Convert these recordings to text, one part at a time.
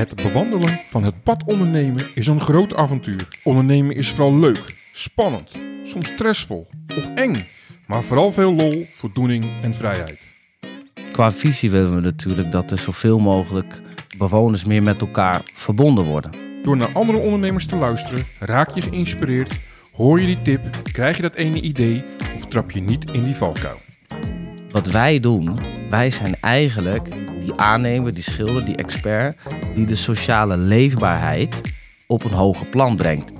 Het bewandelen van het pad ondernemen is een groot avontuur. Ondernemen is vooral leuk, spannend, soms stressvol of eng, maar vooral veel lol, voldoening en vrijheid. Qua visie willen we natuurlijk dat er zoveel mogelijk bewoners meer met elkaar verbonden worden. Door naar andere ondernemers te luisteren, raak je geïnspireerd, hoor je die tip, krijg je dat ene idee of trap je niet in die valkuil. Wat wij doen, wij zijn eigenlijk die aannemer, die schilder, die expert, die de sociale leefbaarheid op een hoger plan brengt.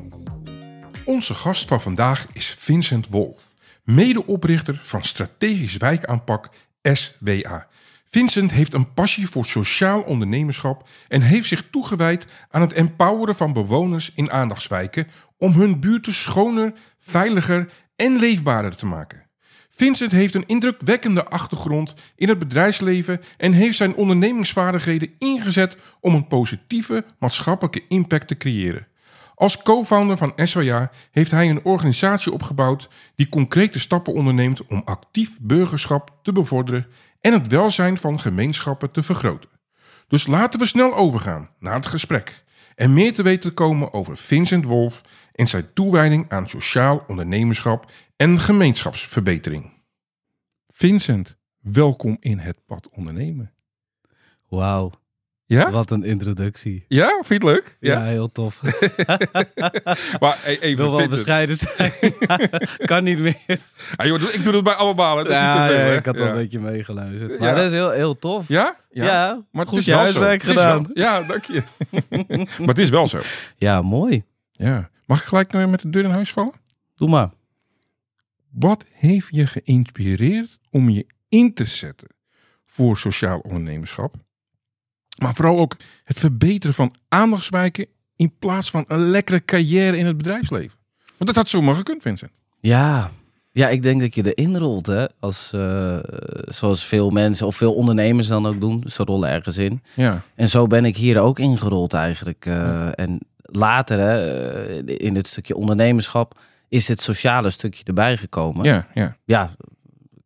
Onze gast van vandaag is Vincent Wolf, medeoprichter van strategisch wijkaanpak SWA. Vincent heeft een passie voor sociaal ondernemerschap en heeft zich toegewijd aan het empoweren van bewoners in aandachtswijken om hun buurten schoner, veiliger en leefbaarder te maken. Vincent heeft een indrukwekkende achtergrond in het bedrijfsleven en heeft zijn ondernemingsvaardigheden ingezet om een positieve maatschappelijke impact te creëren. Als co-founder van SWA heeft hij een organisatie opgebouwd die concrete stappen onderneemt om actief burgerschap te bevorderen en het welzijn van gemeenschappen te vergroten. Dus laten we snel overgaan naar het gesprek en meer te weten komen over Vincent Wolf en zijn toewijding aan sociaal ondernemerschap en gemeenschapsverbetering. Vincent, welkom in het pad ondernemen. Wauw, Ja? wat een introductie. Ja, vind je het leuk? Ja, heel tof. Maar hey, Ik even, wil wel bescheiden zijn. kan niet meer. Ah, joh, ik doe het bij allemaal. Dat is Ja, niet te veel, ja, hè? ik had al een beetje meegeluisterd. Maar dat is heel, heel tof. Ja? Ja, Maar het goed is je huiswerk gedaan. wel- ja, dank je. maar het is wel zo. Ja, mooi. Ja. Mag ik gelijk nou met de deur in huis vallen? Doe maar. Wat heeft je geïnspireerd om je in te zetten voor sociaal ondernemerschap? Maar vooral ook het verbeteren van aandachtswijken in plaats van een lekkere carrière in het bedrijfsleven. Want dat had zomaar gekund, Vincent. Ja. ja, ik denk dat je erin rolt, hè. Als, eh, zoals veel mensen of veel ondernemers dan ook doen. Ze rollen ergens in. Ja. En zo ben ik hier ook ingerold eigenlijk. eh, En later, hè, eh, in het stukje ondernemerschap, is het sociale stukje erbij gekomen. Ja, ja. Ja,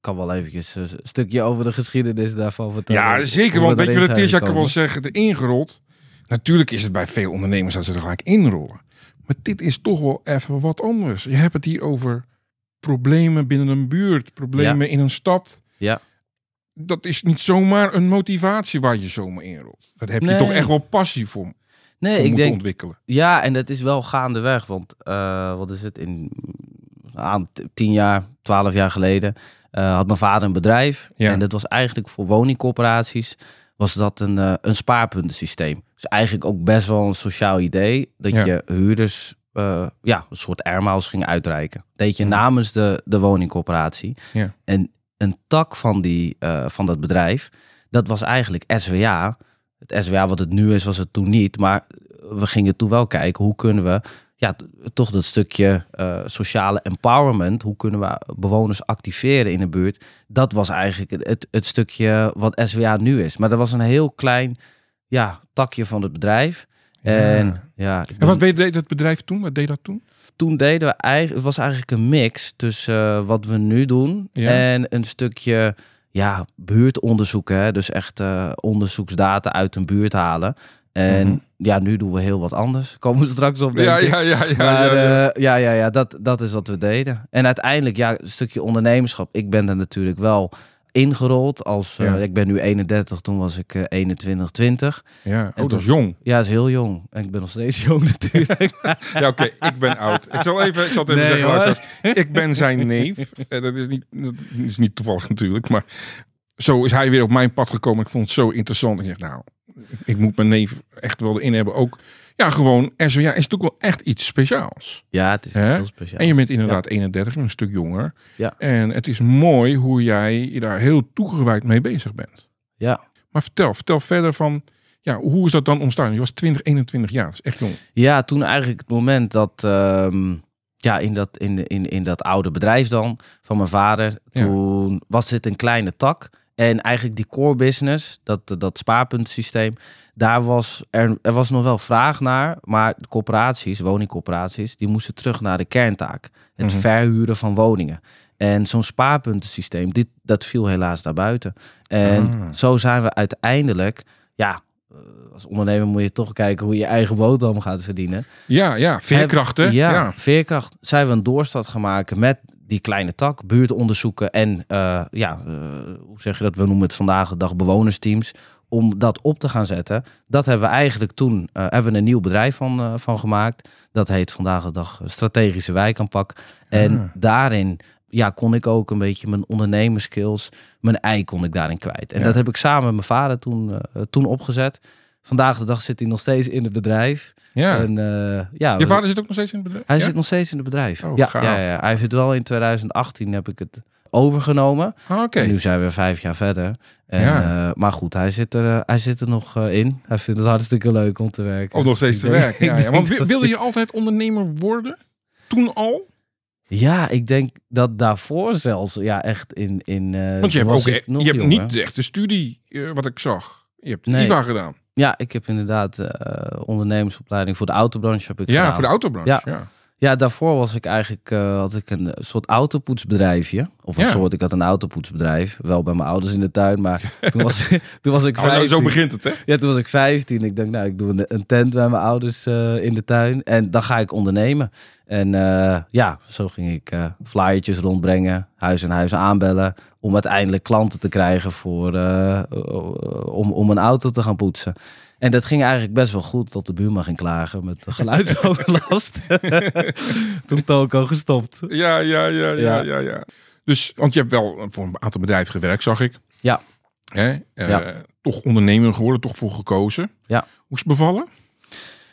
kan wel eventjes een stukje over de geschiedenis daarvan vertellen. Ja, zeker. Want we weet je wat ik kan wel zeggen, erin gerold. Natuurlijk is het bij veel ondernemers dat ze er gelijk inrollen. Maar dit is toch wel even wat anders. Je hebt het hier over problemen binnen een buurt, problemen in een stad. Ja. Dat is niet zomaar een motivatie waar je zomaar inrolt. Dat heb je Nee. toch echt wel passie voor, voor Nee, ik denk, ontwikkelen. Ja, en dat is wel gaandeweg. Want eh, wat is het? In aan tien jaar, twaalf jaar geleden eh, had mijn vader een bedrijf. Ja. En dat was eigenlijk voor woningcorporaties was dat een, eh, een spaarpuntensysteem. Dus eigenlijk ook best wel een sociaal idee. Dat Ja. je huurders eh, ja, een soort airmiles ging uitreiken. Deed je Ja. namens de, de woningcorporatie. Ja. En een tak van, die, van dat bedrijf, dat was eigenlijk SWA. Het SWA wat het nu is, was het toen niet. Maar we gingen toen wel kijken, hoe kunnen we ja, toch dat stukje eh, sociale empowerment, hoe kunnen we bewoners activeren in de buurt? Dat was eigenlijk het, het, stukje wat SWA nu is. Maar dat was een heel klein ja, takje van het bedrijf. En ja, En wat deed het bedrijf toen? Wat deed dat toen? toen deden we eigenlijk, het was eigenlijk een mix tussen eh, wat we nu doen Ja. en een stukje ja, buurtonderzoeken. Hè? Dus echt eh, onderzoeksdata uit een buurt halen. En Mhm. ja, nu doen we heel wat anders. Komen we straks op, denk Ja, ik. ja, ja, ja. Maar ja, ja. eh, ja, ja, ja dat, dat is wat we deden. En uiteindelijk, ja, een stukje ondernemerschap. Ik ben er natuurlijk wel ingerold. Als, eh. Ik ben nu 31, toen was ik eh 21, 20. ja. Oh, en dat is jong. Ja, is heel jong. En ik ben nog steeds jong natuurlijk. Ja, oké, ik ben oud. Ik zal even, ik zal het even Nee, zeggen. Ik ben zijn neef. Eh, Dat is, niet, dat is niet toevallig natuurlijk, maar zo is hij weer op mijn pad gekomen. Ik vond het zo interessant. Ik zeg, nou, ik moet mijn neef echt wel erin hebben. Ook, ja, gewoon, SWA is natuurlijk wel echt iets speciaals. ja, het is heel speciaal. En je bent inderdaad 31, een stuk jonger. Ja. En het is mooi hoe jij je daar heel toegewijd mee bezig bent. Ja. Maar vertel, vertel verder van, ja, hoe is dat dan ontstaan? Je was 20, 21 jaar, dat is echt jong. Ja, toen eigenlijk het moment dat, ehm, ja, in dat, in, in, in dat oude bedrijf dan, van mijn vader, Ja. toen was dit een kleine tak. En eigenlijk die core business, dat, dat spaarpuntensysteem, daar was er, er was nog wel vraag naar. Maar de corporaties, woningcorporaties, die moesten terug naar de kerntaak. Het Mhm. verhuren van woningen. En zo'n spaarpuntensysteem, dit, dat viel helaas daarbuiten. En Ah. zo zijn we uiteindelijk, ja, als ondernemer moet je toch kijken hoe je eigen boterham gaat verdienen. Ja, ja, veerkrachten. Ja, Ja. veerkracht. Zijn we een doorstart gemaakt met die kleine tak, buurtonderzoeken en eh, ja, eh, hoe zeg je dat? We noemen het vandaag de dag bewonersteams. Om dat op te gaan zetten. Dat hebben we eigenlijk toen eh, hebben we een nieuw bedrijf van, van gemaakt. Dat heet vandaag de dag Strategische Wijkaanpak. En Ah. daarin ja, kon ik ook een beetje mijn ondernemerskills, mijn ei kon ik daarin kwijt. En Ja. dat heb ik samen met mijn vader toen, toen opgezet. Vandaag de dag zit hij nog steeds in het bedrijf. ja. En, eh, ja, Je vader zit ook nog steeds in het bedrijf? hij ja? zit nog steeds in het bedrijf. Oh, ja, gaaf. ja, ja, hij heeft het wel in 2018 heb ik het overgenomen. Ah, Oké. Nu zijn we vijf jaar verder. En, Ja. eh, maar goed, hij zit, er, eh, hij zit er nog in. Hij vindt het hartstikke leuk om te werken. Ook nog steeds Ik te denk- werken. Ja, Want wilde je altijd ondernemer worden? Toen al? Ja, ik denk dat daarvoor zelfs ja, echt in... in Want je hebt ook e- je hebt niet echt de studie, wat ik zag. Je hebt Nee. IVA gedaan. Ja, ik heb inderdaad eh, ondernemersopleiding voor de autobranche heb ik Ja, gedaan. voor de autobranche. Ja. Ja. Ja, daarvoor was ik eigenlijk eh, had ik een soort autopoetsbedrijfje. Of een Ja. soort, ik had een autopoetsbedrijf. Wel bij mijn ouders in de tuin, maar toen was, toen was ik Oh, nou, 15. zo begint het, hè? Ja, toen was ik 15. Ik dacht, nou, ik doe een, tent bij mijn ouders eh, in de tuin. En dan ga ik ondernemen. En eh, ja, zo ging ik flyertjes rondbrengen, huis aan huis aanbellen. Om uiteindelijk klanten te krijgen voor, om, om een auto te gaan poetsen. En dat ging eigenlijk best wel goed tot de buurman ging klagen met de geluidsoverlast. Toen Toko gestopt. Ja, ja, ja, ja, Ja. ja. Dus, want je hebt wel voor een aantal bedrijven gewerkt, zag ik. Ja. Hè? Eh, Ja. Toch ondernemer geworden, toch voor gekozen. Ja. Hoe is het bevallen?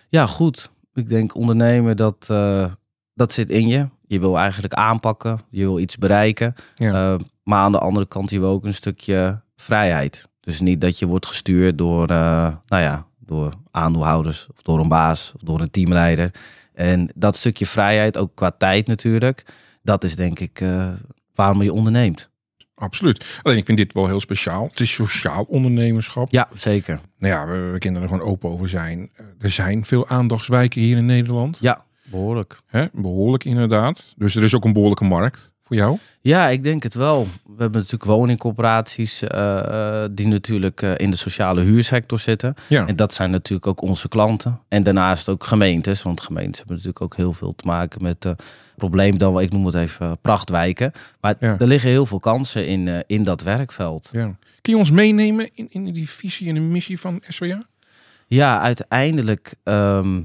Ja, goed. Ik denk ondernemen, dat, eh, dat zit in je. Je wil eigenlijk aanpakken, je wil iets bereiken. Ja. Eh, maar aan de andere kant, je wil ook een stukje vrijheid. Dus niet dat je wordt gestuurd door, eh, nou ja, door aandeelhouders of door een baas of door een teamleider. En dat stukje vrijheid, ook qua tijd natuurlijk, dat is denk ik eh, waarom je onderneemt. Absoluut. Alleen ik vind dit wel heel speciaal. Het is sociaal ondernemerschap. Ja, zeker. Nou ja, we, we kunnen er gewoon open over zijn. Eh, Er zijn veel aandachtswijken hier in Nederland. Ja, behoorlijk. Hè? Behoorlijk inderdaad. Dus er is ook een behoorlijke markt voor jou. Ja, ik denk het wel. We hebben natuurlijk woningcorporaties eh, eh, die natuurlijk eh, in de sociale huursector zitten. Ja. En dat zijn natuurlijk ook onze klanten. En daarnaast ook gemeentes, want gemeentes hebben natuurlijk ook heel veel te maken met het probleem dan, ik noem het even, prachtwijken. Maar Ja. er liggen heel veel kansen in, in dat werkveld. ja. Kun je ons meenemen in, in die visie en de missie van SWA? Ja, uiteindelijk, ehm,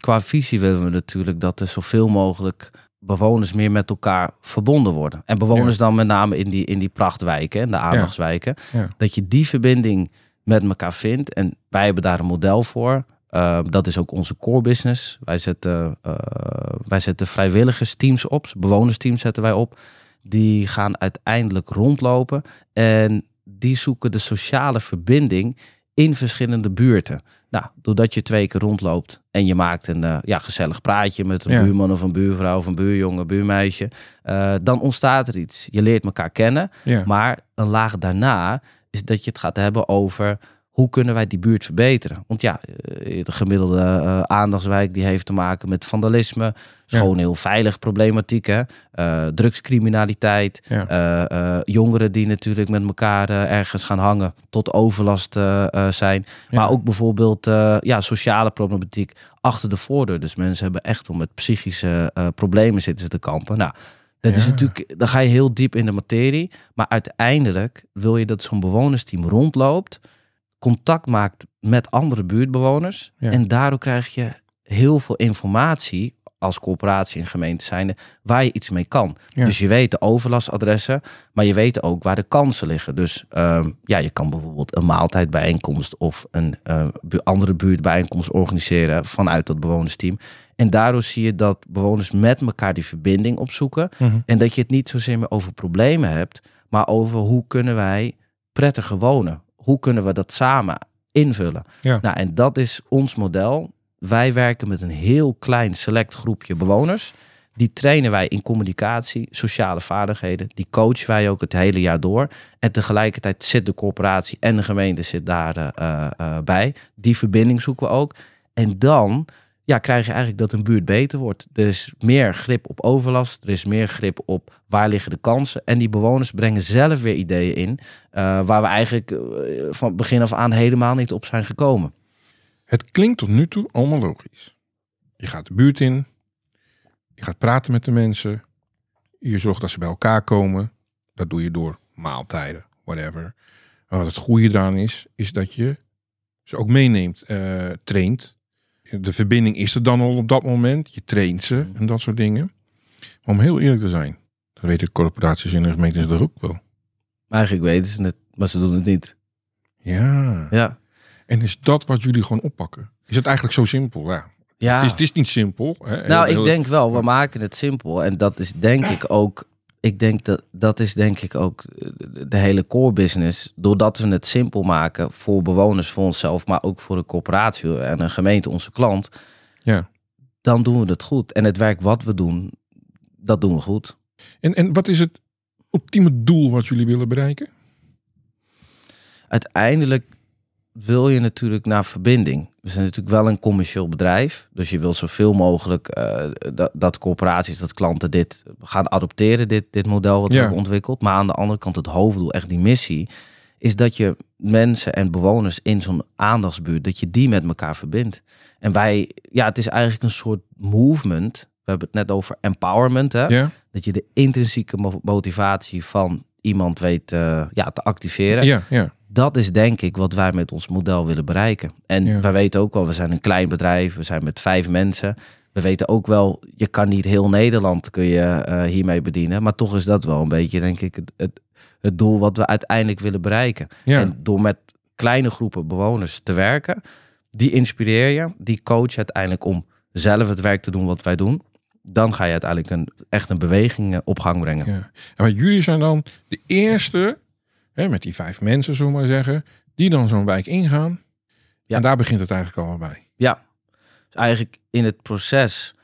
qua visie willen we natuurlijk dat er zoveel mogelijk bewoners meer met elkaar verbonden worden. En bewoners dan met name in die, in die prachtwijken en de aandachtswijken. Ja. Dat je die verbinding met elkaar vindt. En wij hebben daar een model voor. Uh, dat is ook onze core business. Wij zetten, uh, wij zetten vrijwilligersteams op, bewonersteams zetten wij op. Die gaan uiteindelijk rondlopen en die zoeken de sociale verbinding in verschillende buurten. Nou, doordat je twee keer rondloopt en je maakt een uh, ja, gezellig praatje met een Ja. buurman of een buurvrouw of een buurjongen, buurmeisje, uh, dan ontstaat er iets. Je leert elkaar kennen, Ja. maar een laag daarna is dat je het gaat hebben over hoe kunnen wij die buurt verbeteren? Want ja, eh, de gemiddelde uh, aandachtswijk die heeft te maken met vandalisme, is gewoon heel veilig problematiek, hè? Uh, drugscriminaliteit, Ja. uh, jongeren die natuurlijk met elkaar ergens gaan hangen tot overlast zijn. Ja. Maar ook bijvoorbeeld ja, sociale problematiek achter de voordeur. Dus mensen hebben echt wel met psychische problemen zitten ze te kampen. Nou, dat is natuurlijk, dan ga je heel diep in de materie. Maar uiteindelijk wil je dat zo'n bewonersteam rondloopt, contact maakt met andere buurtbewoners. Ja. En daardoor krijg je heel veel informatie als corporatie en gemeente zijnde waar je iets mee kan. Ja. Dus je weet de overlastadressen, maar je weet ook waar de kansen liggen. Dus ehm, ja, je kan bijvoorbeeld een maaltijdbijeenkomst of een eh, andere buurtbijeenkomst organiseren vanuit dat bewonersteam. En daardoor zie je dat bewoners met elkaar die verbinding opzoeken. Mhm. En dat je het niet zozeer meer over problemen hebt, maar over hoe kunnen wij prettiger wonen? Hoe kunnen we dat samen invullen? Ja. Nou, en dat is ons model. Wij werken met een heel klein select groepje bewoners. Die trainen wij in communicatie, sociale vaardigheden. Die coachen wij ook het hele jaar door. En tegelijkertijd zit de corporatie en de gemeente zit daar eh, eh, bij. Die verbinding zoeken we ook. En dan ja, krijg je eigenlijk dat een buurt beter wordt. Er is meer grip op overlast, er is meer grip op waar liggen de kansen. En die bewoners brengen zelf weer ideeën in, eh, waar we eigenlijk eh, van begin af aan helemaal niet op zijn gekomen. Het klinkt tot nu toe allemaal logisch. Je gaat de buurt in, je gaat praten met de mensen, je zorgt dat ze bij elkaar komen. Dat doe je door maaltijden, whatever. Maar wat het goede eraan is, is dat je ze ook meeneemt, eh, traint. De verbinding is er dan al op dat moment. Je traint ze en dat soort dingen. Maar om heel eerlijk te zijn, dat weten corporaties en de gemeentes er ook wel. Eigenlijk weten ze het, maar ze doen het niet. Ja. Ja, En is dat wat jullie gewoon oppakken? Is het eigenlijk zo simpel? Ja. ja. Het, is, het is niet simpel. Hè? Nou, Heel- ik denk wel, we maken het simpel. En dat is denk ik ook. Ik denk dat dat is denk ik ook de- hele core business. Doordat we het simpel maken voor bewoners, voor onszelf, maar ook voor de corporatie en een gemeente, onze klant. Ja. Dan doen we het goed. En het werk wat we doen, dat doen we goed. En, en wat is het ultieme doel wat jullie willen bereiken? Uiteindelijk wil je natuurlijk naar verbinding. We zijn natuurlijk wel een commercieel bedrijf. Dus je wil zoveel mogelijk eh, dat, dat corporaties, dat klanten dit gaan adopteren, dit, dit model wat we Ja. hebben ontwikkeld. Maar aan de andere kant het hoofddoel, echt die missie, is dat je mensen en bewoners in zo'n aandachtsbuurt, dat je die met elkaar verbindt. En wij, ja, het is eigenlijk een soort movement. We hebben het net over empowerment, hè? Ja? Dat je de intrinsieke mo- motivatie van iemand weet eh, ja, te activeren Ja, ja. Dat is denk ik wat wij met ons model willen bereiken. En Ja. wij weten ook wel, we zijn een klein bedrijf, we zijn met vijf mensen. We weten ook wel, je kan niet heel Nederland kun je eh, hiermee bedienen. Maar toch is dat wel een beetje, denk ik, het, het, het doel wat we uiteindelijk willen bereiken. ja. En door met kleine groepen bewoners te werken, die inspireer je, die coach je uiteindelijk om zelf het werk te doen wat wij doen. Dan ga je uiteindelijk een, echt een beweging eh, op gang brengen. Ja. En maar jullie zijn dan de eerste, hè, met die vijf mensen, zullen we maar zeggen, die dan zo'n wijk ingaan. Ja. En daar begint het eigenlijk al bij. Ja, dus eigenlijk in het proces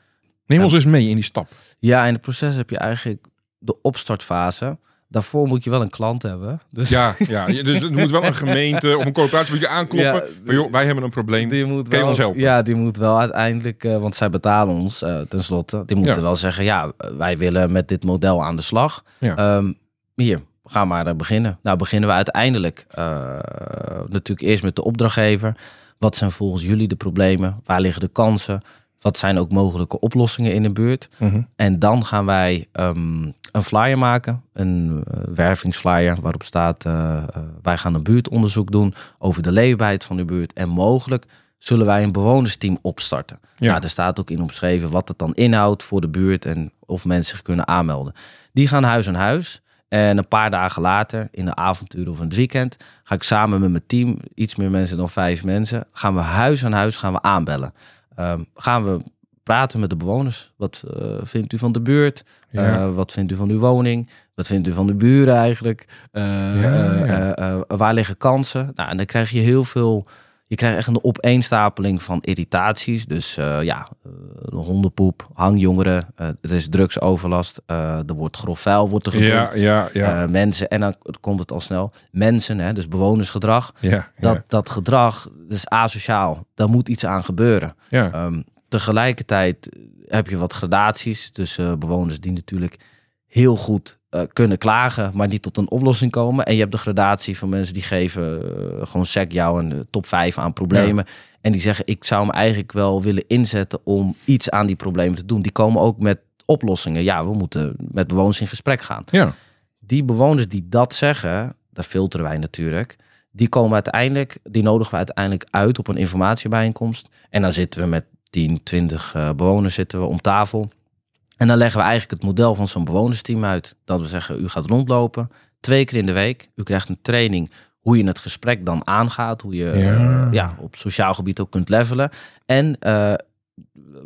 Neem ons eens mee in die stap. Ja, in het proces heb je eigenlijk de opstartfase. Daarvoor moet je wel een klant hebben. Dus Ja, ja. dus er moet wel een gemeente of een corporatie moet je aankloppen. Ja. van, joh, wij hebben een probleem. die moet wel, ons helpen? Ja, die moet wel uiteindelijk, eh, want zij betalen ons eh tenslotte. Die moeten Ja. wel zeggen, ja, wij willen met dit model aan de slag. Ja. Ehm, hier, ga maar beginnen. Nou, beginnen we uiteindelijk eh, natuurlijk eerst met de opdrachtgever. Wat zijn volgens jullie de problemen? Waar liggen de kansen? Wat zijn ook mogelijke oplossingen in de buurt? Mhm. En dan gaan wij ehm, een flyer maken, een eh, wervingsflyer waarop staat: eh, wij gaan een buurtonderzoek doen over de leefbaarheid van de buurt en mogelijk zullen wij een bewonersteam opstarten. Ja. Ja. er staat ook in omschreven wat het dan inhoudt voor de buurt en of mensen zich kunnen aanmelden. Die gaan huis aan huis. En een paar dagen later, in de avontuur of een weekend, ga ik samen met mijn team, iets meer mensen dan vijf mensen, gaan we huis aan huis gaan we aanbellen. Ehm, gaan we praten met de bewoners. Wat eh, vindt u van de buurt? Ja. Eh, wat vindt u van uw woning? Wat vindt u van de buren eigenlijk? Ja, ja. eh, waar liggen kansen? Nou, en dan krijg je heel veel. Je krijgt echt een opeenstapeling van irritaties. Dus eh, ja, eh, hondenpoep, hangjongeren, eh, er is drugsoverlast, eh, er wordt grof vuil wordt er. Ja, ja, ja. Mensen, en dan komt het al snel. Mensen, hè, dus bewonersgedrag. ja, Dat, dat gedrag dat is asociaal. Daar moet iets aan gebeuren. ja. Ehm, tegelijkertijd heb je wat gradaties tussen bewoners die natuurlijk heel goed eh, kunnen klagen, maar niet tot een oplossing komen. En je hebt de gradatie van mensen die geven eh, gewoon sec jou een eh, top 5 aan problemen. En die zeggen, ik zou me eigenlijk wel willen inzetten om iets aan die problemen te doen. Die komen ook met oplossingen. Ja, we moeten met bewoners in gesprek gaan ja. die bewoners die dat zeggen, daar filteren wij natuurlijk. Die komen uiteindelijk, die nodigen we uiteindelijk uit op een informatiebijeenkomst. En dan zitten we met 10, 20 eh, bewoners zitten we om tafel. En dan leggen we eigenlijk het model van zo'n bewonersteam uit. Dat we zeggen, u gaat rondlopen twee keer in de week. U krijgt een training hoe je het gesprek dan aangaat. Hoe je Ja. eh, ja, op sociaal gebied ook kunt levelen. En eh,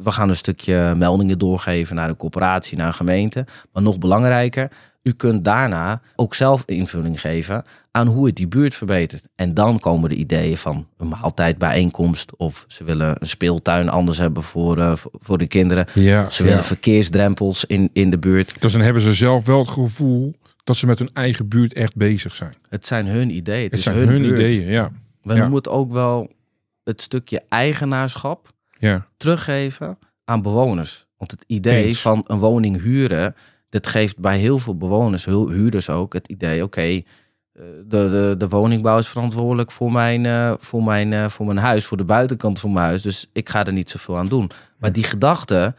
we gaan een stukje meldingen doorgeven naar een corporatie, naar een gemeente. Maar nog belangrijker, u kunt daarna ook zelf invulling geven aan hoe het die buurt verbetert. En dan komen de ideeën van een maaltijdbijeenkomst. Of ze willen een speeltuin anders hebben voor, eh, voor- de kinderen. ja, Ze willen ja. verkeersdrempels in, in de buurt. Dus dan hebben ze zelf wel het gevoel dat ze met hun eigen buurt echt bezig zijn. Het zijn hun ideeën. Het, Het is zijn hun, ideeën, ja. We Ja. het ook wel het stukje eigenaarschap. Ja. teruggeven aan bewoners. Want het idee Eens. van een woning huren, dat geeft bij heel veel bewoners, huurders ook, het idee, oké, eh, de, de, de woningbouw is verantwoordelijk voor mijn, eh, voor, mijn, eh, voor mijn huis, voor de buitenkant van mijn huis. Dus ik ga er niet zoveel aan doen. Maar die gedachte,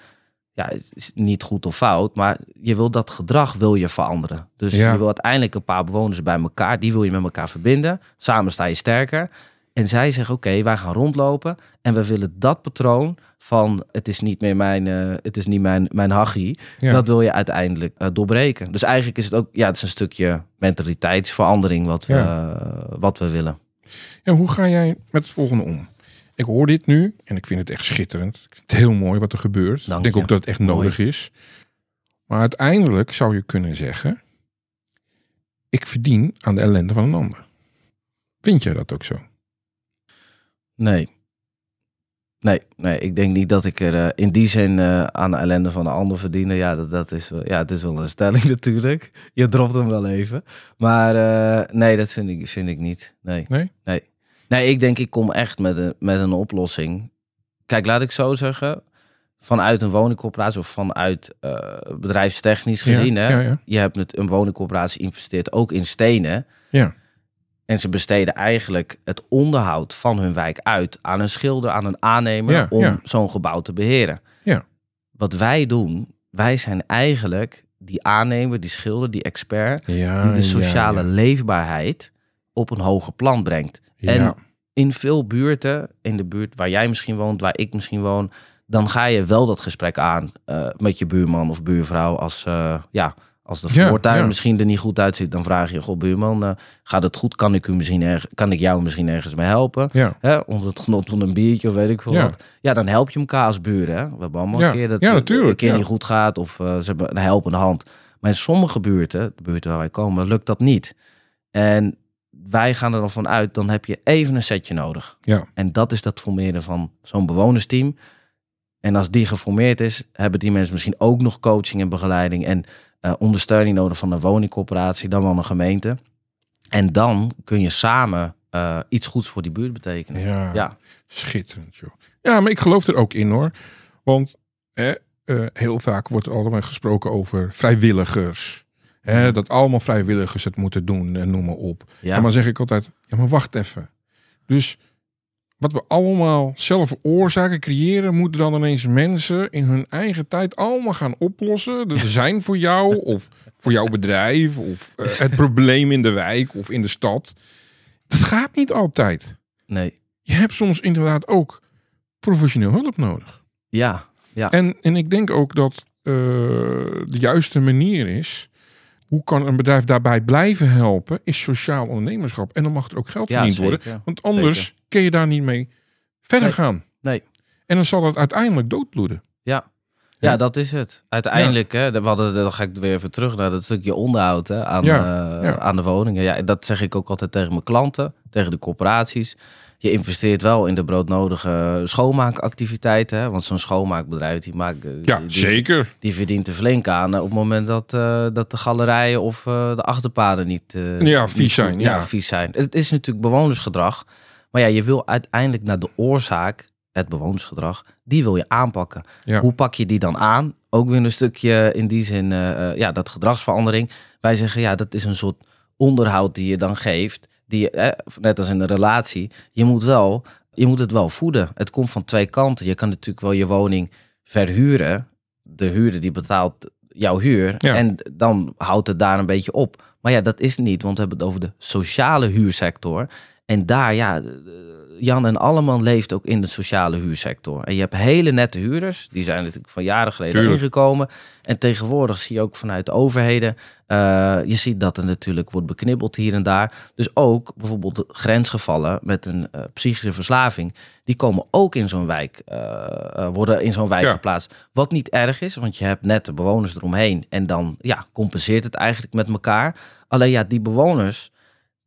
ja, is niet goed of fout, maar je wil dat gedrag wil je veranderen. Dus Ja. je wil uiteindelijk een paar bewoners bij elkaar, die wil je met elkaar verbinden. Samen sta je sterker. En zij zeggen, oké, wij gaan rondlopen en we willen dat patroon van het is niet meer mijn, eh, het is niet mijn, mijn hachie, Ja. dat wil je uiteindelijk eh, doorbreken. Dus eigenlijk is het ook, ja, het is een stukje mentaliteitsverandering wat we, eh, wat we willen. Ja, hoe ga jij met het volgende om? Ik hoor dit nu en ik vind het echt schitterend. Ik vind het heel mooi wat er gebeurt. Dank ik denk je. ook dat het echt Mooi. nodig is. Maar uiteindelijk zou je kunnen zeggen: ik verdien aan de ellende van een ander. Vind jij dat ook zo? Nee. Nee, nee, ik denk niet dat ik er eh, in die zin eh, aan de ellende van de ander verdiende. Ja, dat, dat is, wel- ja, het is wel een stelling natuurlijk. Je dropt hem wel even. Maar eh, nee, dat vind ik, vind ik niet. Nee. Nee? Nee. Nee, ik denk ik kom echt met een, met een oplossing. Kijk, laat ik zo zeggen. Vanuit een woningcorporatie of vanuit bedrijfstechnisch gezien. Ja, hè, ja, ja. Je hebt het, een woningcorporatie investeert ook in stenen. Ja. En ze besteden eigenlijk het onderhoud van hun wijk uit aan een schilder, aan een aannemer Ja, om ja. zo'n gebouw te beheren. Ja. Wat wij doen, wij zijn eigenlijk die aannemer, die schilder, die expert, Ja, die de sociale leefbaarheid op een hoger plan brengt. En in veel buurten, in de buurt waar jij misschien woont, waar ik misschien woon, dan ga je wel dat gesprek aan eh, met je buurman of buurvrouw als, eh, ja, als de voortuin ja. misschien er niet goed uitziet. Dan vraag je, goh buurman, eh, gaat het goed? Kan ik, u misschien erg, kan ik jou misschien ergens mee helpen? Ja. Hè, onder het genot van een biertje of weet ik veel Ja. wat. Ja, dan help je elkaar als buren. Hè? We hebben allemaal een keer dat het een keer niet goed gaat of eh, ze hebben een helpende hand. Maar in sommige buurten, de buurten waar wij komen, lukt dat niet. En wij gaan er dan van uit, dan heb je even een setje nodig. Ja. En dat is dat formeren van zo'n bewonersteam. En als die geformeerd is, hebben die mensen misschien ook nog coaching en begeleiding en eh, ondersteuning nodig van een woningcorporatie, dan wel een gemeente. En dan kun je samen eh, iets goeds voor die buurt betekenen. Ja. Ja. Schitterend, joh. Ja, maar ik geloof er ook in, hoor. Want hè, eh, heel vaak wordt er allemaal gesproken over vrijwilligers. Hè, dat allemaal vrijwilligers het moeten doen en noem maar op. Ja. En dan zeg ik altijd, ja, maar wacht even. Dus wat we allemaal zelf veroorzaken, creëren, moeten dan ineens mensen in hun eigen tijd allemaal gaan oplossen. Er zijn voor jou of voor jouw bedrijf of eh, het probleem in de wijk of in de stad. Dat gaat niet altijd. Nee. Je hebt soms inderdaad ook professioneel hulp nodig. Ja. Ja. En, en ik denk ook dat eh, de juiste manier is. Hoe kan een bedrijf daarbij blijven helpen? Is sociaal ondernemerschap. En dan mag er ook geld Ja, verdiend worden. Want anders kun je daar niet mee verder Nee. gaan. Nee. En dan zal het uiteindelijk doodbloeden. Ja. Ja. Ja, dat is het. Uiteindelijk, hè, we hadden, dan ga ik weer even terug naar dat stukje onderhoud hè, aan, Ja, ja. aan de woningen. Ja, dat zeg ik ook altijd tegen mijn klanten, tegen de corporaties. Je investeert wel in de broodnodige schoonmaakactiviteiten. Hè, want zo'n schoonmaakbedrijf, die, maakt, Ja, die, zeker. die verdient er flink aan eh, op het moment dat, eh, dat de galerijen of eh, de achterpaden niet, eh, Ja, vies zijn, ja. vies zijn. Het is natuurlijk bewonersgedrag. Maar ja, je wil uiteindelijk naar de oorzaak, het bewonersgedrag, die wil je aanpakken. Ja. Hoe pak je die dan aan? Ook weer een stukje in die zin, ja, dat gedragsverandering. Wij zeggen, ja, dat is een soort onderhoud die je dan geeft. Die eh, net als in een relatie, je moet wel, je moet het wel voeden. Het komt van twee kanten. Je kan natuurlijk wel je woning verhuren. De huurder die betaalt jouw huur. Ja. En dan houdt het daar een beetje op. Maar ja, dat is niet, want we hebben het over de sociale huursector. En daar, ja, Jan en Alleman leeft ook in de sociale huursector. En je hebt hele nette huurders, die zijn natuurlijk van jaren geleden Tuurlijk. ingekomen. En tegenwoordig zie je ook vanuit de overheden, eh, je ziet dat er natuurlijk wordt beknibbeld hier en daar. Dus ook bijvoorbeeld grensgevallen met een eh, psychische verslaving, die komen ook in zo'n wijk, eh, worden in zo'n wijk Ja. geplaatst. Wat niet erg is, want je hebt net de bewoners eromheen en dan ja, compenseert het eigenlijk met elkaar. Alleen ja, die bewoners,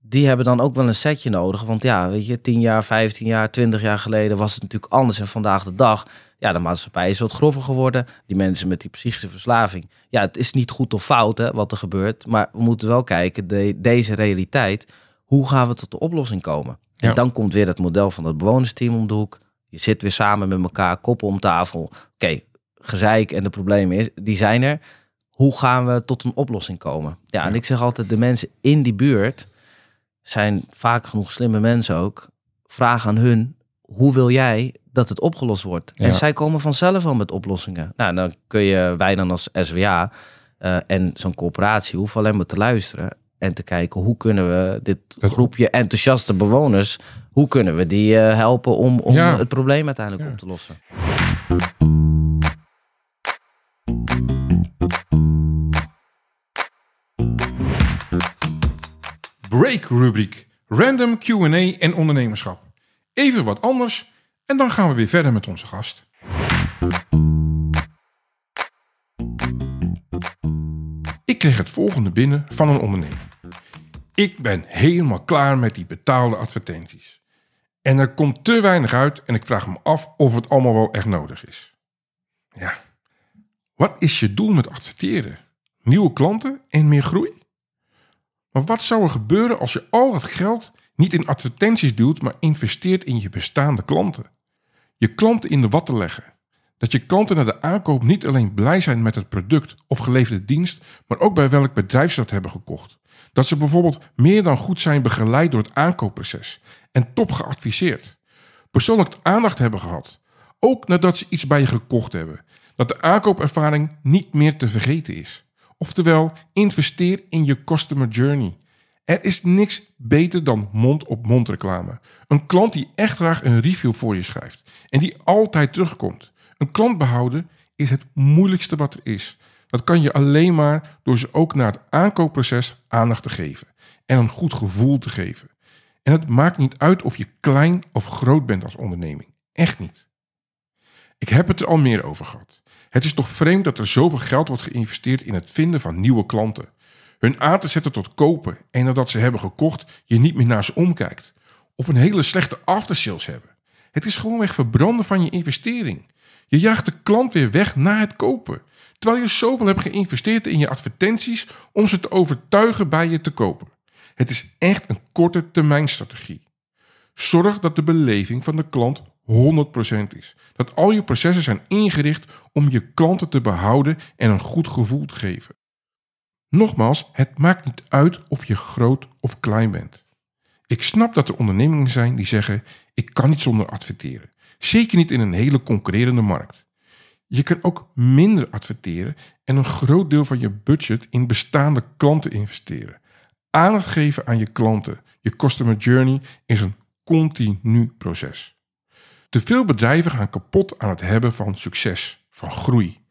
die hebben dan ook wel een setje nodig. Want ja, weet je, 10 jaar, 15 jaar, 20 jaar geleden was het natuurlijk anders. En vandaag de dag, ja, de maatschappij is wat grover geworden. Die mensen met die psychische verslaving. Ja, het is niet goed of fout hè, wat er gebeurt. Maar we moeten wel kijken, de, deze realiteit, hoe gaan we tot de oplossing komen? En Ja. dan komt weer het model van het bewonersteam om de hoek. Je zit weer samen met elkaar, koppen om tafel. Oké, gezeik en de problemen is, die zijn er. Hoe gaan we tot een oplossing komen? Ja, en ik zeg altijd, de mensen in die buurt zijn vaak genoeg slimme mensen ook. Vraag aan hun, hoe wil jij dat het opgelost wordt? Ja. En zij komen vanzelf al met oplossingen. Nou, dan kun je, wij dan als SWA eh, en zo'n corporatie hoeven alleen maar te luisteren en te kijken hoe kunnen we dit groepje enthousiaste bewoners, hoe kunnen we die eh, helpen om, om Ja. het probleem uiteindelijk Ja. op te lossen? Break rubriek. Random Q&A en ondernemerschap. Even wat anders en dan gaan we weer verder met onze gast. Ik kreeg het volgende binnen van een ondernemer. Ik ben helemaal klaar met die betaalde advertenties. En er komt te weinig uit en ik vraag me af of het allemaal wel echt nodig is. Ja, wat is je doel met adverteren? Nieuwe klanten en meer groei? Maar wat zou er gebeuren als je al dat geld niet in advertenties duwt, maar investeert in je bestaande klanten? Je klanten in de watten leggen. Dat je klanten na de aankoop niet alleen blij zijn met het product of geleverde dienst, maar ook bij welk bedrijf ze dat hebben gekocht. Dat ze bijvoorbeeld meer dan goed zijn begeleid door het aankoopproces en top geadviseerd. Persoonlijk aandacht hebben gehad. Ook nadat ze iets bij je gekocht hebben. Dat de aankoopervaring niet meer te vergeten is. Oftewel, investeer in je customer journey. Er is niks beter dan mond-op-mond reclame. Een klant die echt graag een review voor je schrijft en die altijd terugkomt. Een klant behouden is het moeilijkste wat er is. Dat kan je alleen maar door ze ook naar het aankoopproces aandacht te geven en een goed gevoel te geven. En het maakt niet uit of je klein of groot bent als onderneming. Echt niet. Ik heb het er al meer over gehad. Het is toch vreemd dat er zoveel geld wordt geïnvesteerd in het vinden van nieuwe klanten. Hun aan te zetten tot kopen en nadat ze hebben gekocht je niet meer naar ze omkijkt. Of een hele slechte aftersales hebben. Het is gewoonweg verbranden van je investering. Je jaagt de klant weer weg na het kopen. Terwijl je zoveel hebt geïnvesteerd in je advertenties om ze te overtuigen bij je te kopen. Het is echt een korte termijn strategie. Zorg dat de beleving van de klant 100% is. Dat al je processen zijn ingericht om je klanten te behouden en een goed gevoel te geven. Nogmaals, het maakt niet uit of je groot of klein bent. Ik snap dat er ondernemingen zijn die zeggen: ik kan niet zonder adverteren. Zeker niet in een hele concurrerende markt. Je kan ook minder adverteren en een groot deel van je budget in bestaande klanten investeren. Aandacht geven aan je klanten, je customer journey, is een continu proces. Te veel bedrijven gaan kapot aan het hebben van succes, van groei.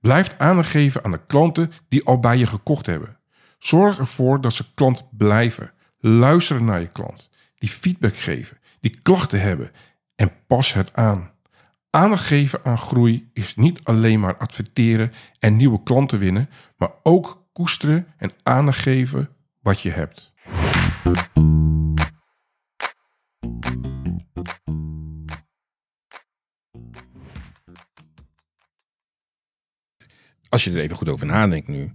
Blijf aandacht geven aan de klanten die al bij je gekocht hebben. Zorg ervoor dat ze klant blijven. Luisteren naar je klant. Die feedback geven. Die klachten hebben. En pas het aan. Aandacht geven aan groei is niet alleen maar adverteren en nieuwe klanten winnen, maar ook koesteren en aandacht geven wat je hebt. Als je er even goed over nadenkt nu.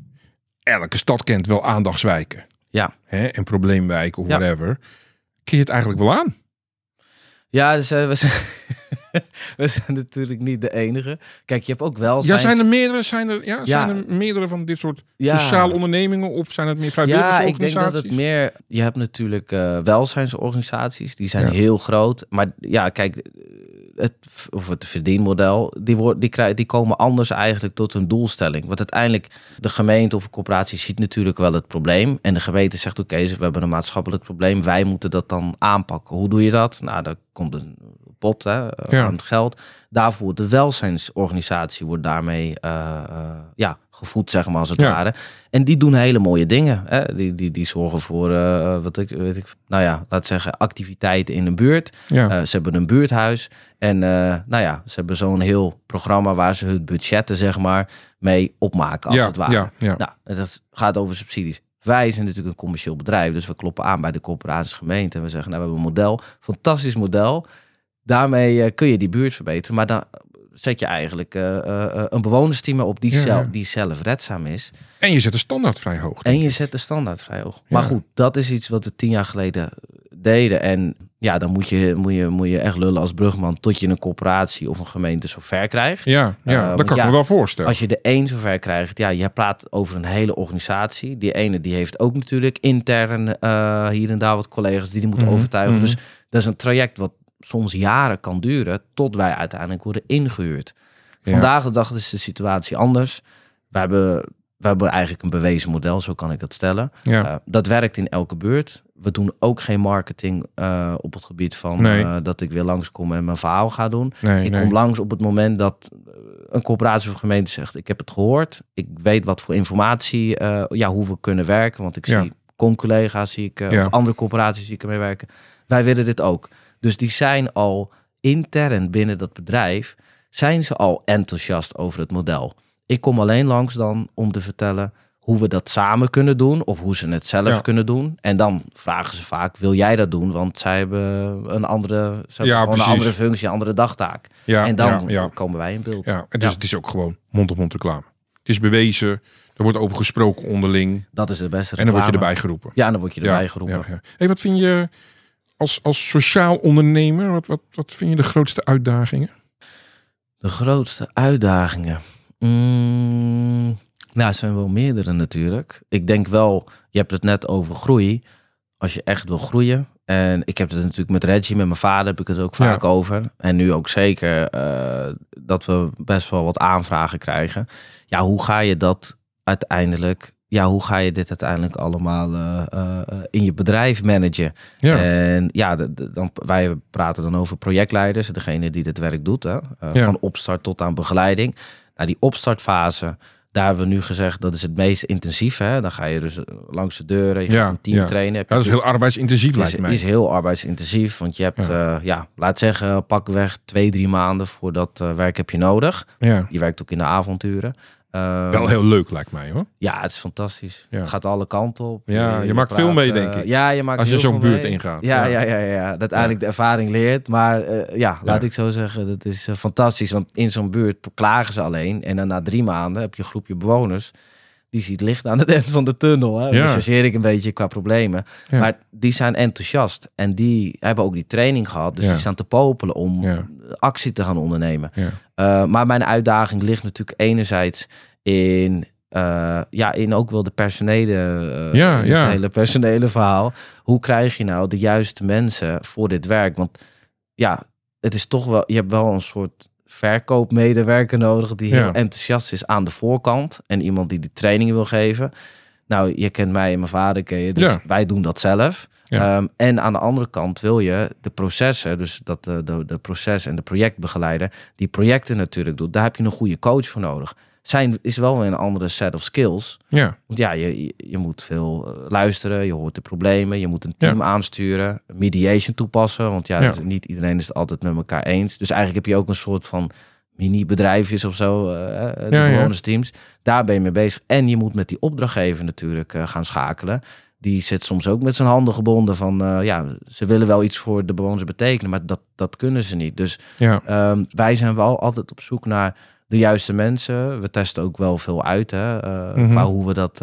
Elke stad kent wel aandachtswijken. Ja. Hè, en probleemwijken of Ja. whatever. Kun je het eigenlijk wel aan? Ja, dus, eh, we, zijn, we zijn natuurlijk niet de enige. Kijk, je hebt ook wel. Ja, zijn er meerdere, zijn er, ja, zijn Ja. er meerdere van dit soort Ja. sociale ondernemingen of zijn het meer Ja, vrijwilligersorganisaties? ik denk dat het meer. Je hebt natuurlijk eh, welzijnsorganisaties, die zijn Ja. heel groot. Maar ja, kijk, het, of het verdienmodel, die, die, krijgen, die komen anders eigenlijk tot hun doelstelling. Want uiteindelijk, de gemeente of een corporatie ziet natuurlijk wel het probleem. En de gemeente zegt: Oké, we hebben een maatschappelijk probleem, wij moeten dat dan aanpakken. Hoe doe je dat? Nou, daar komt een pot hè, eh, Ja. aan geld. Daarvoor wordt de welzijnsorganisatie wordt daarmee eh, eh, ja, gevoed, zeg maar, als het Ja. ware. En die doen hele mooie dingen. Hè? Die, die, die zorgen voor, wat ik, weet ik, nou ja, laat zeggen, activiteiten in een buurt. Ja. Ze hebben een buurthuis. En nou ja, ze hebben zo'n heel programma waar ze hun budgetten, zeg maar, mee opmaken, als het ware. Nou, dat gaat over subsidies. Wij zijn natuurlijk een commercieel bedrijf, dus we kloppen aan bij de corporaties gemeente. En we zeggen, nou, we hebben een model, fantastisch model. Daarmee eh, kun je die buurt verbeteren. Maar dan zet je eigenlijk eh, eh, een bewonersteam op die, Ja, zelf, ja. die zelfredzaam is. En je zet de standaard vrij hoog. En je zet de standaard vrij hoog. Maar goed, dat is iets wat we tien jaar geleden deden. En ja, dan moet je, moet, je, moet je echt lullen als brugman tot je een corporatie of een gemeente zover krijgt. Ja, ja dat kan ik me wel voorstellen. Als je de één zover krijgt, ja, je praat over een hele organisatie. Die ene die heeft ook natuurlijk intern hier en daar wat collega's die die moeten Mhm, overtuigen. mhm. Dus dat is een traject wat soms jaren kan duren tot wij uiteindelijk worden ingehuurd. Vandaag de dag is de situatie anders. We hebben, we hebben eigenlijk een bewezen model, zo kan ik het stellen. ja. Eh, dat werkt in elke buurt. We doen ook geen marketing eh, op het gebied van Nee. eh, dat ik weer langskom en mijn verhaal ga doen. nee, Ik nee. kom langs op het moment dat een corporatie of gemeente zegt: Ik heb het gehoord. Ik weet wat voor informatie, ja, hoe we kunnen werken. Want ik Ja. zie con-collega's, zie ik, Ja. of andere corporaties zie ik ermee werken. Wij willen dit ook. Dus die zijn al intern binnen dat bedrijf, zijn ze al enthousiast over het model. Ik kom alleen langs dan om te vertellen hoe we dat samen kunnen doen of hoe ze het zelf Ja. kunnen doen. En dan vragen ze vaak, wil jij dat doen? Want zij hebben een andere, ze Ja, een andere functie, een andere dagtaak. ja, en dan komen wij in beeld. Ja, en dus het is ook gewoon mond-op-mond reclame. Het is bewezen, er wordt over gesproken onderling. Dat is de beste En dan word je erbij geroepen. Ja, dan word je erbij geroepen. Hey, wat vind je als, als sociaal ondernemer, wat, wat, wat vind je de grootste uitdagingen? De grootste uitdagingen. Mm, nou, er zijn wel meerdere natuurlijk. Ik denk wel, je hebt het net over groei. Als je echt wil groeien. En ik heb het natuurlijk met Reggie, met mijn vader heb ik het ook Ja. vaak over. En nu ook zeker eh, dat we best wel wat aanvragen krijgen. Ja, hoe ga je dat uiteindelijk... Ja, hoe ga je dit uiteindelijk allemaal eh, eh, eh, in je bedrijf managen? Ja, En ja, de- de- dan, wij praten dan over projectleiders, degene die dit werk doet. Hè? Ja. Van opstart tot aan begeleiding. Nou, die opstartfase, daar hebben we nu gezegd dat is het meest intensief. Hè? Dan ga je dus langs de deuren, je Ja, gaat een team ja. trainen. Heb Ja, dat is heel arbeidsintensief is, lijkt mij. is heel arbeidsintensief, want je hebt, ja, ja laat zeggen, pakweg twee, drie maanden voor dat werk heb je nodig. ja. Je werkt ook in de avonturen. Eh, Wel heel leuk lijkt mij hoor. ja, het is fantastisch. Ja. Het gaat alle kanten op. Ja, je maakt veel mee, denk ik. Ja, je maakt Als je zo'n buurt mee. ingaat. Ja, Ja. ja, ja. Dat uiteindelijk de ervaring leert. Maar eh, ja, laat ik zo zeggen, dat is eh, fantastisch. Want in zo'n buurt klagen ze alleen. En dan na drie maanden heb je een groepje bewoners. Die ziet licht aan het eind van de tunnel. Hè? Ja. Dan ik een beetje qua problemen. Ja. Maar die zijn enthousiast. En die hebben ook die training gehad. Dus Ja. die staan te popelen om Ja. actie te gaan ondernemen. Uh, maar mijn uitdaging ligt natuurlijk enerzijds in, uh, ja, in ook wel de personele, uh, Ja, het hele personele verhaal. Hoe krijg je nou de juiste mensen voor dit werk? Want ja, het is toch wel, je hebt wel een soort verkoopmedewerker nodig die heel Ja. enthousiast is aan de voorkant en iemand die die training wil geven. Nou, je kent mij en mijn vader ken je, dus Ja. wij doen dat zelf. Ja. Ehm, en aan de andere kant wil je de processen, dus dat de, de, de proces- en de projectbegeleider, die projecten natuurlijk doet, daar heb je een goede coach voor nodig. Zijn is wel weer een andere set of skills. Ja, Want ja, je, je- moet veel eh, luisteren, je hoort de problemen, je moet een team aansturen, mediation toepassen. Want ja, Ja. dus niet iedereen is het altijd met elkaar eens. Dus eigenlijk heb je ook een soort van mini-bedrijfjes of zo, eh, de Ja, ja. bewonersteams. Daar ben je mee bezig. En je moet met die opdrachtgever natuurlijk eh, gaan schakelen. Die zit soms ook met zijn handen gebonden van, ja, ze willen wel iets voor de bewoners betekenen, maar dat, dat kunnen ze niet. Dus ja, Ehm, wij zijn wel altijd op zoek naar de juiste mensen. We testen ook wel veel uit, hè, Mhm. qua hoe we dat,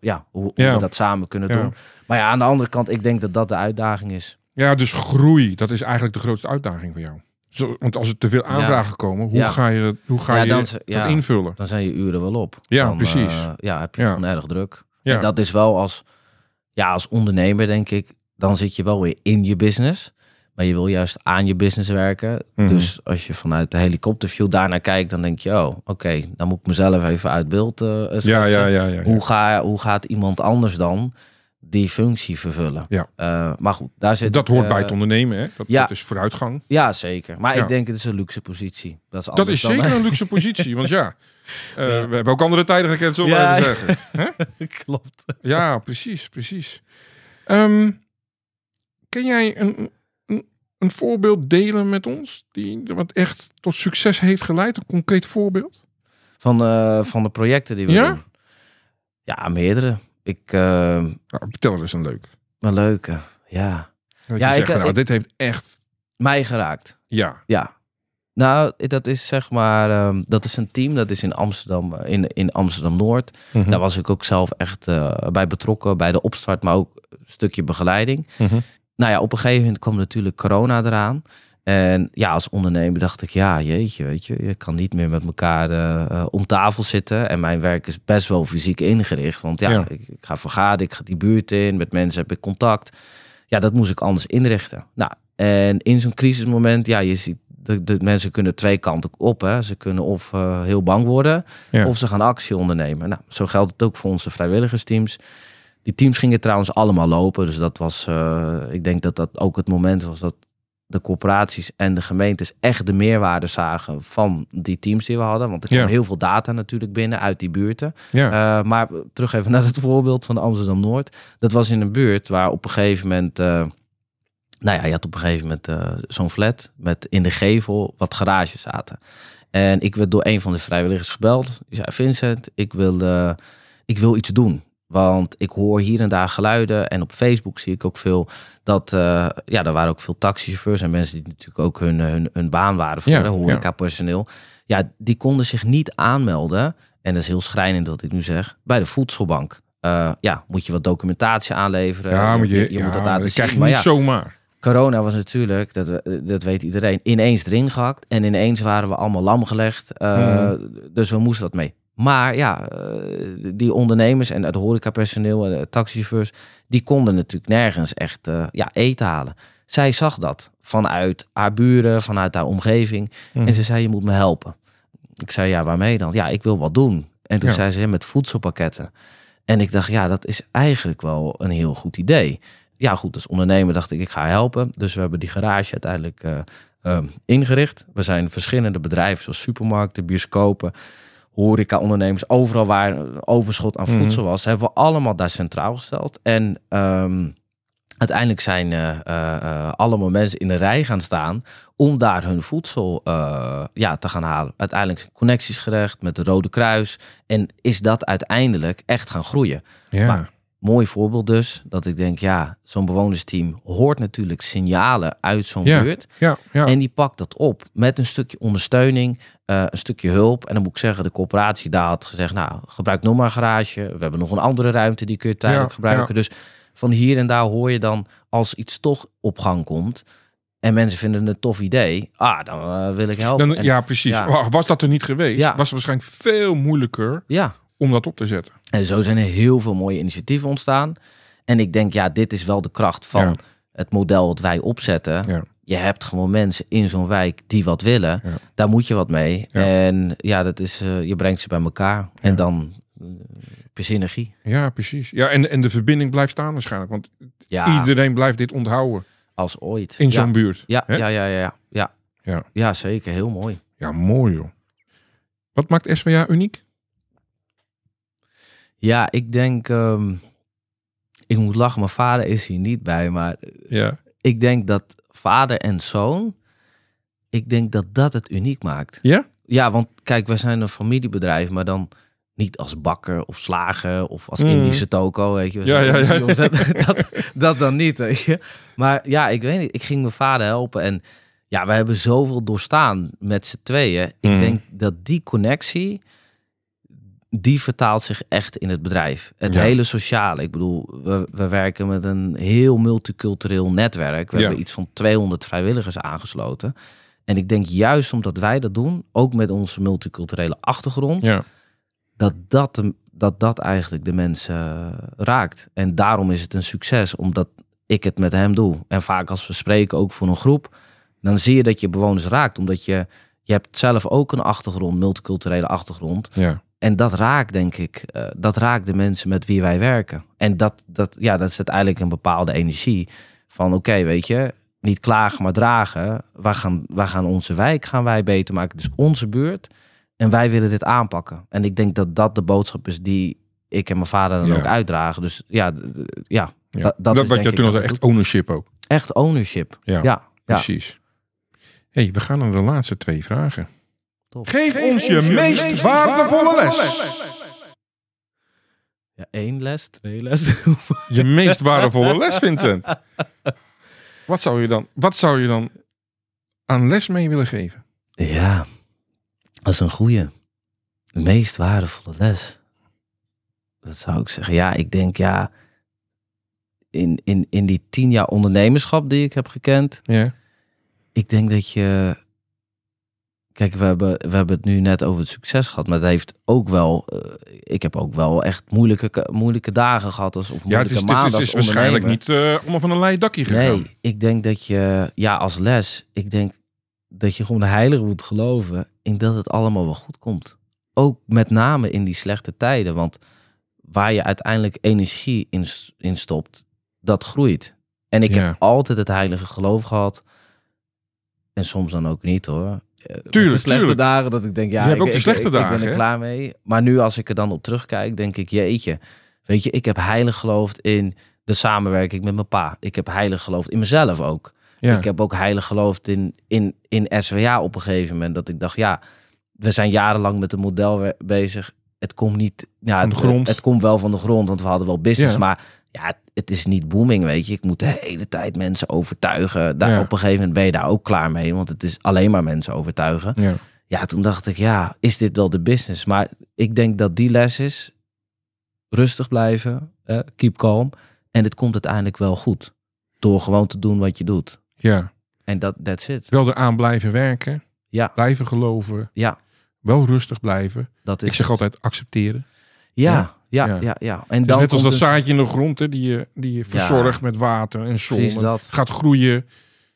ja, hoe, hoe we dat samen kunnen doen. Maar ja, aan de andere kant, ik denk dat dat de uitdaging is. ja, dus groei, dat is eigenlijk de grootste uitdaging voor jou. Zo, want als er te veel aanvragen komen, hoe Ja. ga je, dat- hoe ga Ja, je dat invullen? Dan zijn je uren wel op. Ja, Dan, precies. eh, ja, heb je het gewoon erg druk. Ja. En dat is wel als, ja, als ondernemer, denk ik, dan zit je wel weer in je business. Maar je wil juist aan je business werken. Mhm. Dus als je vanuit de helikopterview daarnaar kijkt, dan denk je, oh, oké, dan moet ik mezelf even uit beeld ja, ja, ja, ja. Hoe, ga, hoe gaat iemand anders dan die functie vervullen? Ja. Eh, maar goed, daar zit Dat hoort eh, bij het ondernemen, hè? Dat, ja. dat is vooruitgang. Ja, zeker. Maar Ja. ik denk het is een luxe positie. Dat is, Dat is dan- zeker een luxe positie, want ja, eh, we hebben ook andere tijden gekend, zullen we Ja. even zeggen. Klopt. Ja, precies, precies. Ken jij een, een, een voorbeeld delen met ons, die wat echt tot succes heeft geleid? Een concreet voorbeeld? Van, van de projecten die we Ja? doen. Ja, meerdere. Ik, eh Nou, vertel er eens een leuk. een leuke. Ja. Dat Ja, je ik- zegt, nou, ik- dit heeft echt, Mij geraakt. ja, Ja. Nou, dat is zeg maar, ehm, dat is een team, dat is in Amsterdam, eh, in, in Amsterdam Noord. Mhm. Daar was ik ook zelf echt eh, bij betrokken, bij de opstart, maar ook een stukje begeleiding. Mhm. nou ja, op een gegeven moment kwam natuurlijk corona eraan. En ja, als ondernemer dacht ik, ja, jeetje, weet je, je kan niet meer met elkaar uh, om tafel zitten. En mijn werk is best wel fysiek ingericht. Want ja, Ik, ik, ga vergaderen, ik ga die buurt in, met mensen heb ik contact. Ja, dat moest ik anders inrichten. Nou, en in zo'n crisismoment, ja, je ziet, de, de, mensen kunnen twee kanten op. Hè. Ze kunnen of uh, heel bang worden, of ze gaan actie ondernemen. Nou, zo geldt het ook voor onze vrijwilligersteams. Die teams gingen trouwens allemaal lopen. Dus dat was, uh, ik denk dat dat ook het moment was dat de corporaties en de gemeentes echt de meerwaarde zagen van die teams die we hadden. Want er kwam heel veel data natuurlijk binnen uit die buurten. Ja. Uh, maar terug even naar het voorbeeld van Amsterdam-Noord. Dat was in een buurt waar op een gegeven moment... Uh, nou ja, je had op een gegeven moment uh, zo'n flat met in de gevel wat garages zaten. En ik werd door een van de vrijwilligers gebeld. Die zei, Vincent, ik wil, ik wil iets doen. Want ik hoor hier en daar geluiden. En op Facebook zie ik ook veel dat. Uh, ja, er waren ook veel taxichauffeurs en mensen die natuurlijk ook hun, hun, hun baan waren voor ja, de horeca-personeel. Ja. ja, die konden zich niet aanmelden. En dat is heel schrijnend wat ik nu zeg. Bij de voedselbank. Uh, ja, moet je wat documentatie aanleveren. Ja, moet je, je, je moet dat laten dat krijg je niet zomaar. Corona was natuurlijk, dat, dat weet iedereen, ineens erin gehakt. En ineens waren we allemaal lam gelegd. Uh, hmm. Dus we moesten dat mee. Maar ja, eh, die ondernemers en het horecapersoneel en de taxichauffeurs, die konden natuurlijk nergens echt uh, ja, eten halen. Zij zag dat vanuit haar buren, vanuit haar omgeving. En ze zei, je moet me helpen. Ik zei, ja, waarmee dan? Ja, ik wil wat doen. En toen zei ze, met voedselpakketten. En ik dacht, ja, dat is eigenlijk wel een heel goed idee. Ja, goed, als ondernemer dacht ik, ik ga helpen. Dus we hebben die garage uiteindelijk uh, ingericht. We zijn verschillende bedrijven, zoals supermarkten, bioscopen horeca-ondernemers, overal waar overschot aan voedsel mhm. was, hebben we allemaal daar centraal gesteld. En um, uiteindelijk zijn uh, uh, allemaal mensen in de rij gaan staan om daar hun voedsel uh, ja, te gaan halen. Uiteindelijk connecties gerecht met de Rode Kruis. En is dat uiteindelijk echt gaan groeien. Ja. Maar, mooi voorbeeld dus, dat ik denk, ja, zo'n bewonersteam hoort natuurlijk signalen uit zo'n buurt. Ja, ja. En die pakt dat op met een stukje ondersteuning, uh, een stukje hulp. En dan moet ik zeggen, de coöperatie daar had gezegd, nou, gebruik nog maar een garage. We hebben nog een andere ruimte, die kun je tijdelijk gebruiken. Dus van hier en daar hoor je dan, als iets toch op gang komt... En mensen vinden het een tof idee. Ah, dan uh, wil ik helpen. Dan, ja, precies. Was dat er niet geweest, was het waarschijnlijk veel moeilijker ja. Om dat op te zetten. En zo zijn er heel veel mooie initiatieven ontstaan. En ik denk, ja, dit is wel de kracht van het model dat wij opzetten. Je hebt gewoon mensen in zo'n wijk die wat willen. Daar moet je wat mee. En ja, dat is, uh, je brengt ze bij elkaar. En dan uh, synergie. Ja, precies. Ja, en, en de verbinding blijft staan waarschijnlijk. Want iedereen blijft dit onthouden. Als ooit. In zo'n buurt. Ja, ja, ja, ja, ja, ja. Ja, zeker. Heel mooi. Ja, mooi joh. Wat maakt SWA uniek? Ja, ik denk. Um, ik moet lachen, mijn vader is hier niet bij, maar ja. ik denk dat vader en zoon, ik denk dat dat het uniek maakt. Ja? Ja, want kijk, wij zijn een familiebedrijf, maar dan niet als bakker of slager of als mm. Indische toko, weet je. Ja, ja, ja. Dat, dat dan niet, weet je. Maar ja, ik weet niet, ik ging mijn vader helpen en ja, we hebben zoveel doorstaan met z'n tweeën. Ik mm. denk dat die connectie, die vertaalt zich echt in het bedrijf. Het hele sociale. Ik bedoel, we, we, werken met een heel multicultureel netwerk. We hebben iets van 200 vrijwilligers aangesloten. En ik denk juist omdat wij dat doen, ook met onze multiculturele achtergrond, ja. dat, dat, dat dat eigenlijk de mensen raakt. En daarom is het een succes, omdat ik het met hem doe. En vaak als we spreken ook voor een groep, dan zie je dat je bewoners raakt, omdat je je hebt zelf ook een achtergrond, multiculturele achtergrond. Ja. En dat raakt, denk ik, uh, dat raakt de mensen met wie wij werken. En dat, dat, ja, dat zet eigenlijk een bepaalde energie van oké, weet je, niet klagen, maar dragen. Wij gaan, wij gaan onze wijk gaan wij beter maken. Dus onze buurt. En wij willen dit aanpakken. En ik denk dat dat de boodschap is die ik en mijn vader dan ook uitdragen. Dus ja, ja, ja. Dat, dat, is wat je toen al zei, echt ownership ook. Echt ownership. Ja, ja, precies. hey, we gaan naar de laatste twee vragen. Geef, ons je, meest, waardevolle les. Ja, één les, twee les. je meest waardevolle les, Vincent. Wat zou je dan, wat zou je dan aan les mee willen geven? Ja, dat is een goede. Meest waardevolle les. Dat zou ik zeggen. Ja, ik denk ja. in, in, in die tien jaar ondernemerschap die ik heb gekend, Ja. ik denk dat je. Kijk, we hebben, we hebben het nu net over het succes gehad, maar het heeft ook wel. eh, ik heb ook wel echt moeilijke, moeilijke dagen gehad als, of Ja, het moeilijke is, dit maanden is, als is waarschijnlijk ondernemer. niet eh, allemaal van een leien dakje gegaan. Nee, ik denk dat je, ja, als les, ik denk dat je gewoon de heilige moet geloven in dat het allemaal wel goed komt. Ook met name in die slechte tijden, want waar je uiteindelijk energie in, in stopt, dat groeit. En ik Ja. heb altijd het heilige geloof gehad. En soms dan ook niet hoor. Eh, Tuurlijk, de slechte tuurlijk. dagen dat ik denk, ja, ik, ook de slechte ik, dagen, ik ben er hè? klaar mee. Maar nu als ik er dan op terugkijk, denk ik, jeetje. Weet je, ik heb heilig geloofd in de samenwerking met mijn pa. Ik heb heilig geloofd in mezelf ook. Ja. Ik heb ook heilig geloofd in, in, in SWA op een gegeven moment. Dat ik dacht, ja, we zijn jarenlang met een model bezig. Het komt niet ja, het-. Het, komt wel van de grond, want we hadden wel business. Ja. Maar ja, het, is niet booming, weet je. Ik moet de hele tijd mensen overtuigen. Daar, Ja. Op een gegeven moment ben je daar ook klaar mee. Want het is alleen maar mensen overtuigen. Ja. Ja, toen dacht ik, ja, is dit wel de business? Maar ik denk dat die les is, rustig blijven, eh, keep calm. En het komt uiteindelijk wel goed. Door gewoon te doen wat je doet. ja. En dat that's it. Wel eraan blijven werken. Ja. Blijven geloven. Ja, Wel rustig blijven. dat is Ik zeg het. altijd accepteren. Ja, ja, Ja. ja, ja. En dan net als dat dus zaadje in de grond hè, die, je, die je verzorgt met water en zon. Gaat groeien.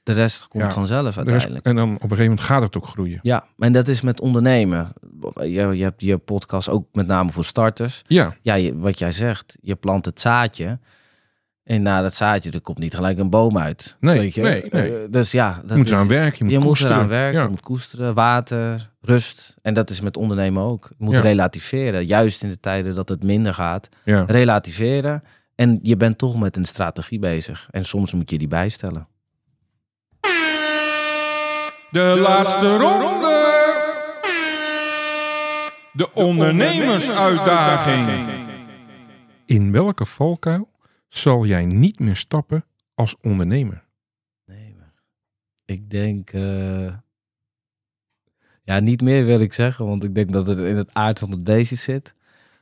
de rest komt Ja. vanzelf rest- uiteindelijk. en dan op een gegeven moment gaat het ook groeien. Ja, en dat is met ondernemen. Je, je hebt je podcast ook met name voor starters. Ja, Ja, je, wat jij zegt, je plant het zaadje. En na dat zaadje, er komt niet gelijk een boom uit. Nee, weet je? nee, nee. Eh, dus ja, dat je moet is, eraan werken. Je moet, je moet koesteren. eraan werken, Ja. je moet koesteren, water, rust. En dat is met ondernemen ook. Je moet Ja. relativeren, juist in de tijden dat het minder gaat. Ja. Relativeren. En je bent toch met een strategie bezig. En soms moet je die bijstellen. De laatste ronde. De ondernemersuitdaging. In welke valkuil zal jij niet meer stappen als ondernemer? Nee, maar ik denk... eh, Ja, niet meer wil ik zeggen, want ik denk dat het in het aard van het beestje zit.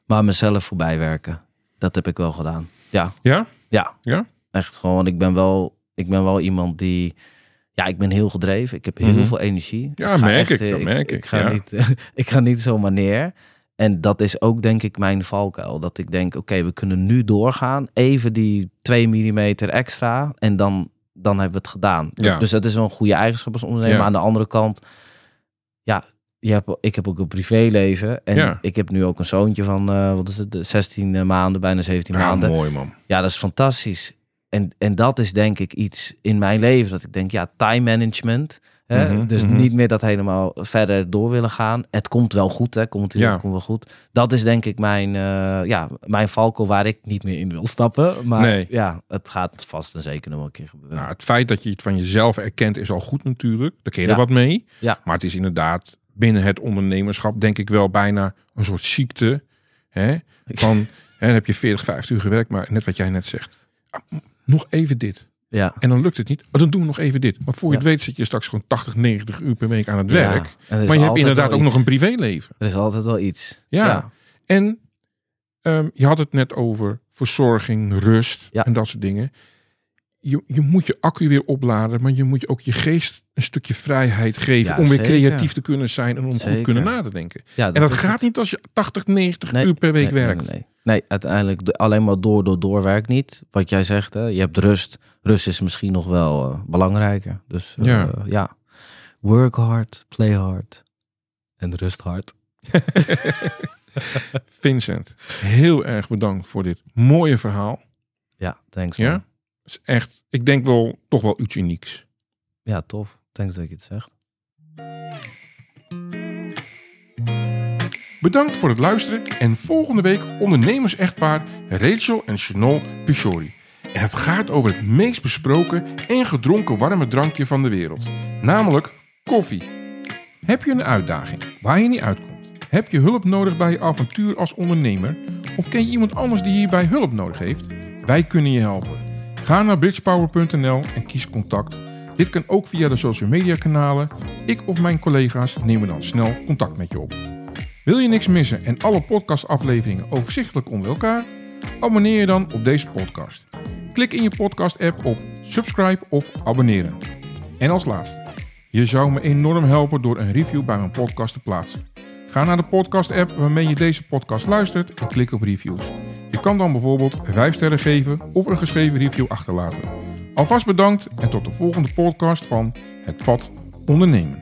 Maar mezelf voorbij werken. Dat heb ik wel gedaan. Ja, Ja? ja. Ja? Echt gewoon, ik ben wel, ik ben wel iemand die... Ja, ik ben heel gedreven. Ik heb heel Mhm. veel energie. Ja, merk ik, eh, dat merk ik, Ik ga, ja. niet, ik ga niet zomaar neer. En dat is ook denk ik mijn valkuil. Dat ik denk, oké, we kunnen nu doorgaan. Even die 2 mm extra. En dan, dan hebben we het gedaan. Ja. Dus dat is wel een goede eigenschap als ondernemer. Ja. Maar aan de andere kant, ja, je hebt, ik heb ook een privéleven. En Ja. ik heb nu ook een zoontje van, eh, wat is het, 16 maanden, bijna 17 Ja, maanden. mooi man. Ja, dat is fantastisch. En, en dat is denk ik iets in mijn leven dat ik denk, ja, time management. Hè? Mhm, dus mhm. niet meer dat helemaal verder door willen gaan. Het komt wel goed, hè? Komt Ja. komt wel goed. Dat is denk ik mijn, eh ja, mijn valko waar ik niet meer in wil stappen. Maar Nee. ja, het gaat vast en zeker nog een keer gebeuren. Nou, het feit dat je het van jezelf erkent is al goed natuurlijk. Daar kun je Ja. er wat mee. Ja. Maar het is inderdaad binnen het ondernemerschap denk ik wel bijna een soort ziekte. Hè? Van, hè, dan heb je 40, 50 uur gewerkt, maar net wat jij net zegt. Ah, Nog even dit. Ja. En dan lukt het niet. Oh, dan doen we nog even dit. Maar voor je Ja. het weet zit je straks gewoon 80, 90 uur per week aan het Ja. werk. Er is Maar je hebt inderdaad ook nog een privéleven. Er is altijd wel iets. Ja. En ehm, je had het net over verzorging, rust Ja. en dat soort dingen. Je, je moet je accu weer opladen, maar je moet je ook je geest een stukje vrijheid geven Ja, om weer zeker. creatief te kunnen zijn en om goed Zeker. kunnen na te denken. Ja, En dat gaat het. niet als je 80, 90 Nee, uur per week nee, werkt. Nee, nee. Uiteindelijk de- alleen maar door, door, door werkt niet. Wat jij zegt, hè? je hebt rust. Rust is misschien nog wel eh, belangrijker. Dus eh, Ja. ja. work hard, play hard en rust hard. Vincent, heel erg bedankt voor dit mooie verhaal. Ja, thanks. Ja? man. Het is echt, ik denk wel toch wel iets unieks. ja, tof. Thanks dat je het zegt. Bedankt voor het luisteren en volgende week ondernemers-echtpaar Rachel en Chanel Pichori. En het gaat over het meest besproken en gedronken warme drankje van de wereld, namelijk koffie. Heb je een uitdaging waar je niet uitkomt? Heb je hulp nodig bij je avontuur als ondernemer? Of ken je iemand anders die hierbij hulp nodig heeft? Wij kunnen je helpen. Ga naar bridgepower.nl en kies contact. Dit kan ook via de social media kanalen. Ik of mijn collega's nemen dan snel contact met je op. Wil je niks missen en alle podcastafleveringen overzichtelijk onder elkaar? Abonneer je dan op deze podcast. Klik in je podcast-app op subscribe of abonneren. En als laatste, je zou me enorm helpen door een review bij mijn podcast te plaatsen. Ga naar de podcast-app waarmee je deze podcast luistert en klik op reviews. Je kan dan bijvoorbeeld 5 sterren geven of een geschreven review achterlaten. Alvast bedankt en tot de volgende podcast van Het Pad Ondernemen.